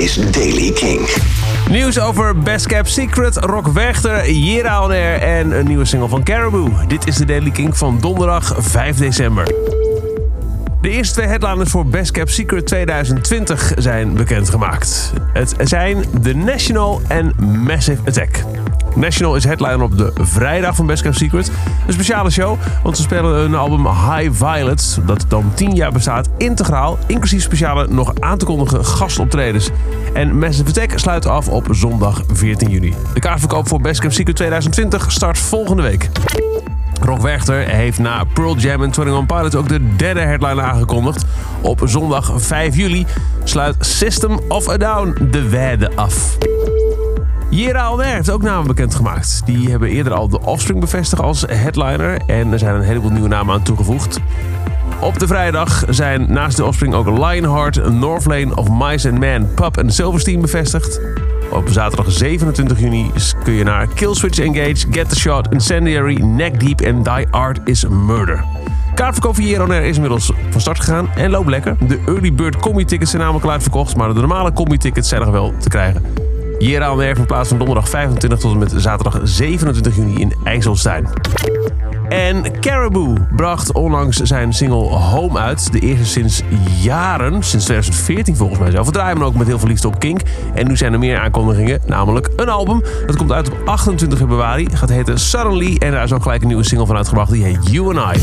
is Daily King. Nieuws over Best Cap Secret, Rock Werchter, Jera en een nieuwe single van Caribou. Dit is de Daily King van donderdag 5 december. De eerste twee headliners voor Best Cap Secret 2020 zijn bekendgemaakt. Het zijn The National en Massive Attack. National is headliner op de vrijdag van Best Cap Secret. Een speciale show, want ze spelen hun album High Violet, dat dan 10 jaar bestaat, integraal, inclusief speciale nog aan te kondigen gastoptredens. En Massive Attack sluit af op zondag 14 juni. De kaartverkoop voor Best Cap Secret 2020 start volgende week. Rock Werchter heeft na Pearl Jam en 21 Pilots ook de derde headline aangekondigd. Op zondag 5 juli sluit System of a Down de weide af. Jera heeft ook namen bekendgemaakt. Die hebben eerder al de Offspring bevestigd als headliner. En er zijn een heleboel nieuwe namen aan toegevoegd. Op de vrijdag zijn naast de Offspring ook Lionheart, Northlane of Mice and Man, Pup en Silverstein bevestigd. Op zaterdag 27 juni kun je naar Killswitch Engage, Get the Shot, Incendiary, Neck Deep en Die Art is Murder. Kaartverkoop via Jeronair is inmiddels van start gegaan en loopt lekker. De Early Bird combi-tickets zijn namelijk al uitverkocht, maar de normale combi-tickets zijn nog wel te krijgen. Jera in plaats van donderdag 25 tot en met zaterdag 27 juni in IJsselstein. En Caribou bracht onlangs zijn single Home uit. De eerste sinds jaren, sinds 2014 volgens mij zelf. We draaien hem ook met heel veel liefde op Kink. En nu zijn er meer aankondigingen, namelijk een album. Dat komt uit op 28 februari. Gaat heten Suddenly. En daar is ook gelijk een nieuwe single van uitgebracht. Die heet You and I.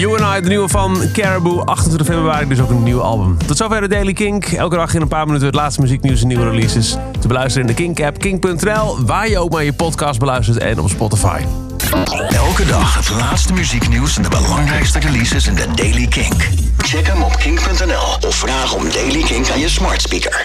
You and I, de nieuwe van Caribou. 28 februari, dus ook een nieuw album. Tot zover de Daily Kink. Elke dag in een paar minuten het laatste muzieknieuws en nieuwe releases. Te beluisteren in de Kink-app, kink.nl, waar je ook maar je podcast beluistert en op Spotify. Elke dag het laatste muzieknieuws en de belangrijkste releases in de Daily King. Check hem op kink.nl of vraag om Daily King aan je smart speaker.